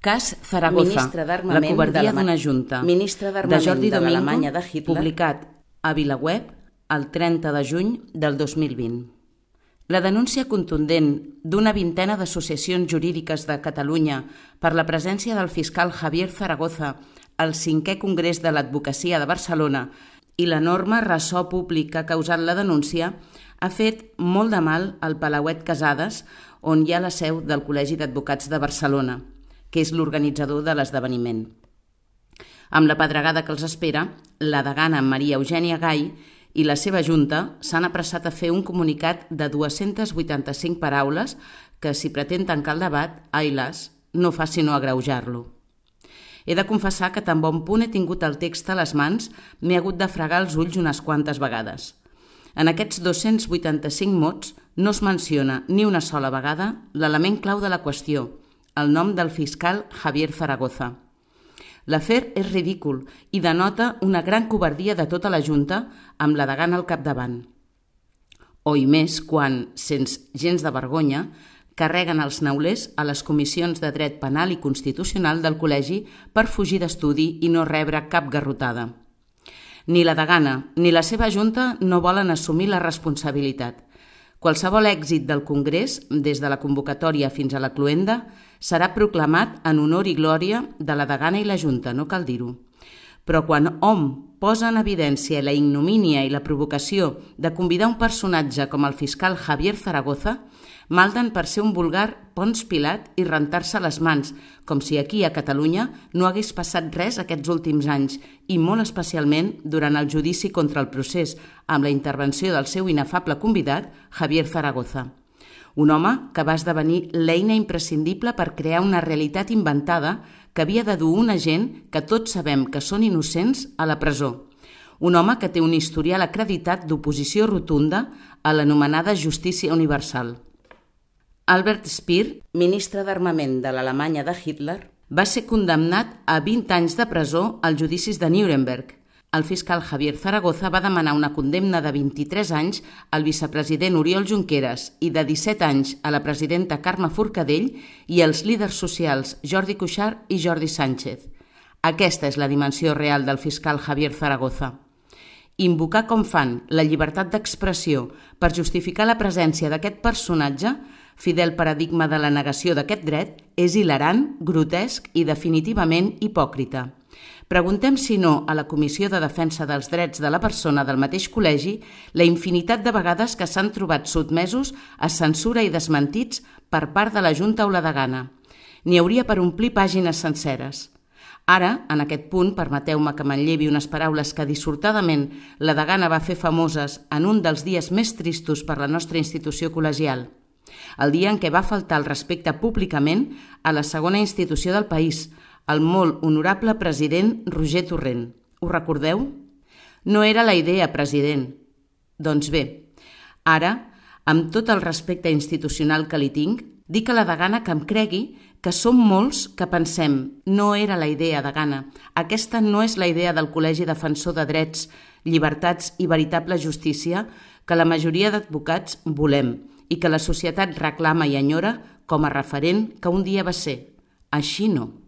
Cas Zaragoza, la covardia d'una junta. Ministre de Jordi de Domingo, de Hitler. publicat a Vilaweb el 30 de juny del 2020. La denúncia contundent d'una vintena d'associacions jurídiques de Catalunya per la presència del fiscal Javier Zaragoza al cinquè Congrés de l'Advocacia de Barcelona i l'enorme ressò públic que ha causat la denúncia ha fet molt de mal al Palauet Casades, on hi ha la seu del Col·legi d'Advocats de Barcelona, que és l'organitzador de l'esdeveniment. Amb la pedregada que els espera, la degana Maria Eugènia Gai i la seva junta s'han apressat a fer un comunicat de 285 paraules que, si pretén tancar el debat, ai las, no fa sinó agreujar-lo. He de confessar que tan bon punt he tingut el text a les mans, m'he hagut de fregar els ulls unes quantes vegades. En aquests 285 mots no es menciona ni una sola vegada l'element clau de la qüestió, el nom del fiscal Javier Zaragoza. L'afer és ridícul i denota una gran covardia de tota la Junta amb la degana al capdavant. O i més quan, sens gens de vergonya, carreguen els neulers a les comissions de dret penal i constitucional del col·legi per fugir d'estudi i no rebre cap garrotada. Ni la degana ni la seva junta no volen assumir la responsabilitat. Qualsevol èxit del Congrés, des de la convocatòria fins a la cluenda, serà proclamat en honor i glòria de la degana i la junta, no cal dir-ho. Però quan hom posa en evidència la ignomínia i la provocació de convidar un personatge com el fiscal Javier Zaragoza, malden per ser un vulgar Pons Pilat i rentar-se les mans, com si aquí a Catalunya no hagués passat res aquests últims anys i molt especialment durant el judici contra el procés amb la intervenció del seu inefable convidat, Javier Zaragoza. Un home que va esdevenir l'eina imprescindible per crear una realitat inventada que havia de dur un agent que tots sabem que són innocents a la presó. Un home que té un historial acreditat d'oposició rotunda a l'anomenada justícia universal. Albert Speer, ministre d'Armament de l'Alemanya de Hitler, va ser condemnat a 20 anys de presó als judicis de Nuremberg. El fiscal Javier Zaragoza va demanar una condemna de 23 anys al vicepresident Oriol Junqueras i de 17 anys a la presidenta Carme Forcadell i als líders socials Jordi Cuixart i Jordi Sánchez. Aquesta és la dimensió real del fiscal Javier Zaragoza. Invocar com fan la llibertat d'expressió per justificar la presència d'aquest personatge, fidel paradigma de la negació d'aquest dret, és hilarant, grotesc i definitivament hipòcrita. Preguntem, si no, a la Comissió de Defensa dels Drets de la Persona del mateix col·legi la infinitat de vegades que s'han trobat sotmesos a censura i desmentits per part de la Junta o la degana. N'hi hauria per omplir pàgines senceres. Ara, en aquest punt, permeteu-me que manllevi unes paraules que dissortadament la degana va fer famoses en un dels dies més tristos per la nostra institució col·legial. El dia en què va faltar el respecte públicament a la segona institució del país, el molt honorable president Roger Torrent. Ho recordeu? No era la idea, president. Doncs bé, ara, amb tot el respecte institucional que li tinc, dic a la degana que em cregui que som molts que pensem no era la idea de Gana. Aquesta no és la idea del Col·legi Defensor de Drets, Llibertats i Veritable Justícia que la majoria d'advocats volem i que la societat reclama i enyora com a referent que un dia va ser. Així no.